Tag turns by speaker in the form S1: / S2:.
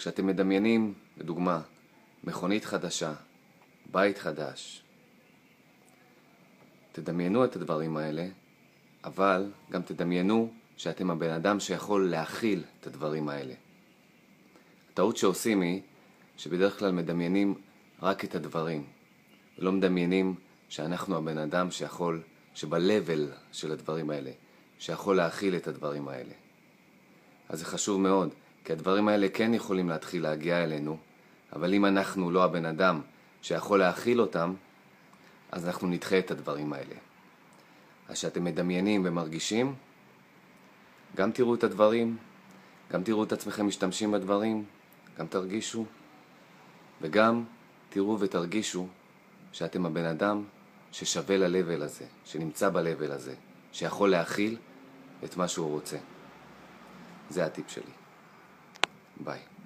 S1: כשאתם מדמיינים, לדוגמה, מכונית חדשה, בית חדש, תדמיינו את הדברים האלה, אבל גם תדמיינו שאתם הבן אדם שיכול להכיל את הדברים האלה. הטעות שעושים היא שבדרך כלל מדמיינים רק את הדברים, ולא מדמיינים שאנחנו הבן אדם שיכול, שב-level של הדברים האלה, שיכול להכיל את הדברים האלה. אז זה חשוב מאוד, כי הדברים האלה כן יכולים להתחיל להגיע אלינו, אבל אם אנחנו לא הבן אדם שיכול להכיל אותם, אז אנחנו נדחה את הדברים האלה. אז כשאתם מדמיינים ומרגישים, גם תראו את הדברים, גם תראו את עצמכם משתמשים בדברים, גם תרגישו, וגם תראו ותרגישו שאתם הבן אדם ששווה ל-level הזה, שנמצא ב-level הזה, שיכול להכיל את מה שהוא רוצה. זה הטיפ שלי. Bye.